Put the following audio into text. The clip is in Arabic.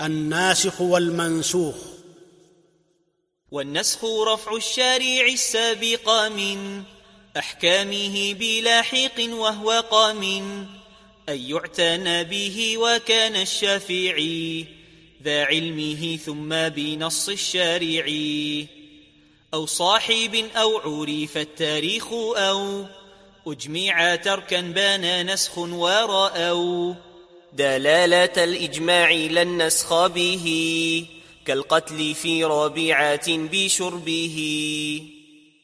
الناسخ والمنسوخ. والنسخ رفع الشارع السابق من أحكامه بلاحق وهو قام أن يعتنى به وكان الشافعي ذا علمه ثم بنص الشارع. أو صاحب أو عرف التاريخ أو أجمع تركا بان نسخ ورأوا دلالة الإجماع لن نسخ به كالقتل في رابعة بشربه.